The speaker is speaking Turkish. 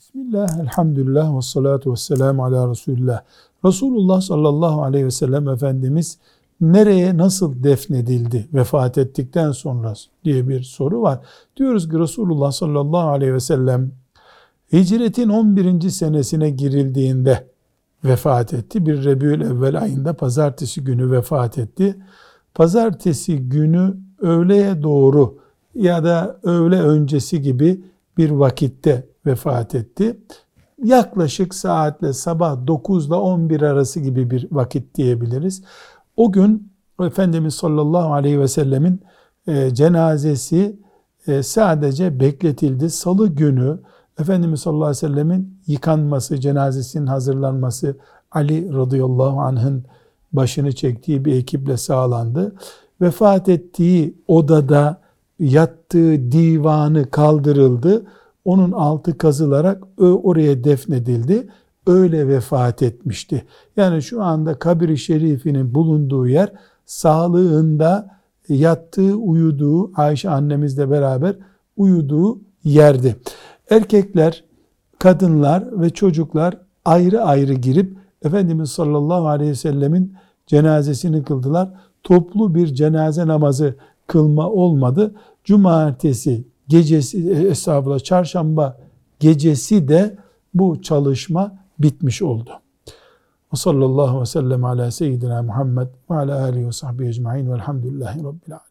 Bismillah, elhamdülillah ve salatu ve selamu ala Resulullah. Resulullah sallallahu aleyhi ve sellem Efendimiz nereye nasıl defnedildi vefat ettikten sonra diye bir soru var. Diyoruz ki Resulullah sallallahu aleyhi ve sellem hicretin 11. senesine girildiğinde vefat etti. Bir Rebül evvel ayında pazartesi günü vefat etti. Pazartesi günü öğleye doğru ya da öğle öncesi gibi bir vakitte vefat etti. Yaklaşık saatle sabah 9 ile 11 arası gibi bir vakit diyebiliriz. O gün Efendimiz sallallahu aleyhi ve sellemin e, cenazesi e, sadece bekletildi. Salı günü Efendimiz sallallahu aleyhi ve sellemin yıkanması, cenazesinin hazırlanması Ali radıyallahu anh'ın başını çektiği bir ekiple sağlandı. Vefat ettiği odada yattığı divanı kaldırıldı. Onun altı kazılarak oraya defnedildi. Öyle vefat etmişti. Yani şu anda kabri şerifinin bulunduğu yer sağlığında yattığı, uyuduğu, Ayşe annemizle beraber uyuduğu yerdi. Erkekler, kadınlar ve çocuklar ayrı ayrı girip Efendimiz sallallahu aleyhi ve sellemin cenazesini kıldılar. Toplu bir cenaze namazı kılma olmadı. Cumartesi gecesi, e, estağfurullah çarşamba gecesi de bu çalışma bitmiş oldu. Ve sallallahu ve sellem ala seyyidina Muhammed ve ala alihi ve sahbihi ecma'in velhamdülillahi rabbil alemin.